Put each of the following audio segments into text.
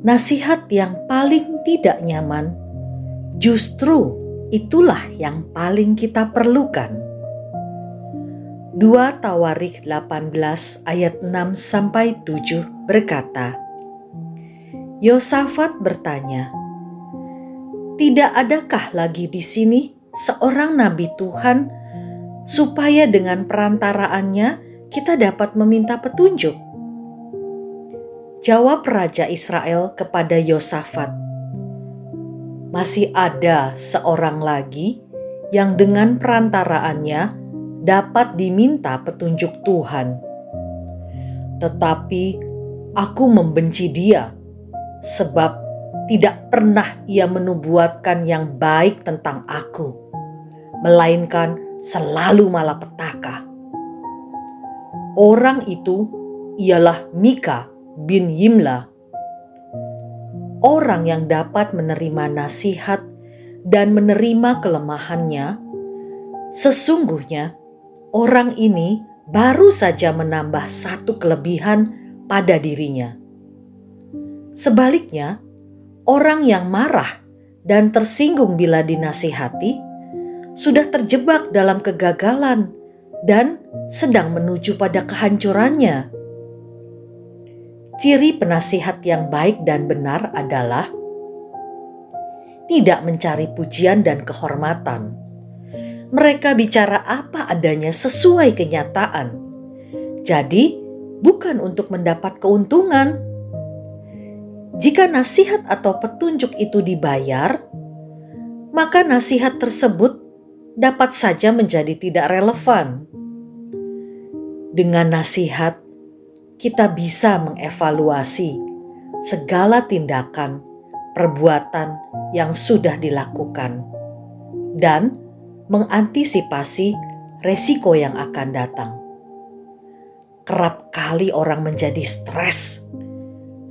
nasihat yang paling tidak nyaman justru itulah yang paling kita perlukan. 2 Tawarikh 18 ayat 6 sampai 7 berkata, Yosafat bertanya, "Tidak adakah lagi di sini seorang nabi Tuhan supaya dengan perantaraannya kita dapat meminta petunjuk?" Jawab Raja Israel kepada Yosafat, "Masih ada seorang lagi yang dengan perantaraannya dapat diminta petunjuk Tuhan. Tetapi aku membenci dia, sebab tidak pernah ia menubuatkan yang baik tentang aku, melainkan selalu malapetaka. Orang itu ialah Mika bin Yimla, orang yang dapat menerima nasihat dan menerima kelemahannya. Sesungguhnya, orang ini baru saja menambah satu kelebihan pada dirinya. Sebaliknya, orang yang marah dan tersinggung bila dinasihati sudah terjebak dalam kegagalan dan sedang menuju pada kehancurannya. Ciri penasihat yang baik dan benar adalah tidak mencari pujian dan kehormatan mereka bicara apa adanya sesuai kenyataan. Jadi, bukan untuk mendapat keuntungan. Jika nasihat atau petunjuk itu dibayar, maka nasihat tersebut dapat saja menjadi tidak relevan. Dengan nasihat, kita bisa mengevaluasi segala tindakan, perbuatan yang sudah dilakukan, dan mengantisipasi resiko yang akan datang. Kerap kali orang menjadi stres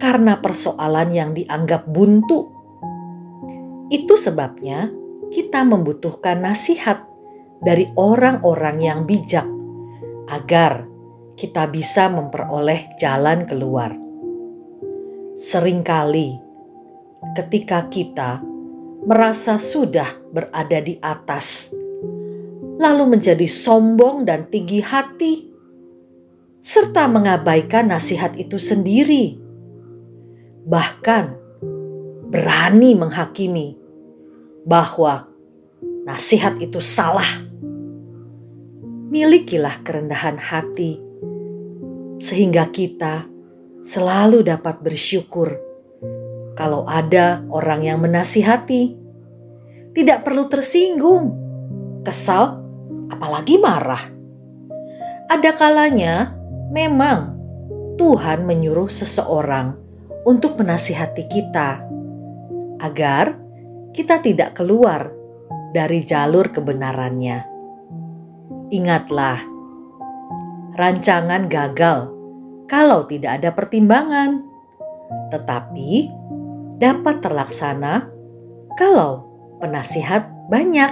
karena persoalan yang dianggap buntu. Itu sebabnya kita membutuhkan nasihat dari orang-orang yang bijak agar kita bisa memperoleh jalan keluar. Seringkali, ketika kita merasa sudah berada di atas lalu menjadi sombong dan tinggi hati, serta mengabaikan nasihat itu sendiri. Bahkan berani menghakimi bahwa nasihat itu salah. Milikilah kerendahan hati, sehingga kita selalu dapat bersyukur kalau ada orang yang menasihati. Tidak perlu tersinggung, kesal, apalagi marah. Ada kalanya memang Tuhan menyuruh seseorang untuk menasihati kita agar kita tidak keluar dari jalur kebenarannya. Ingatlah, rancangan gagal kalau tidak ada pertimbangan, tetapi dapat terlaksana kalau penasihat banyak.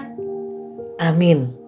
Amin.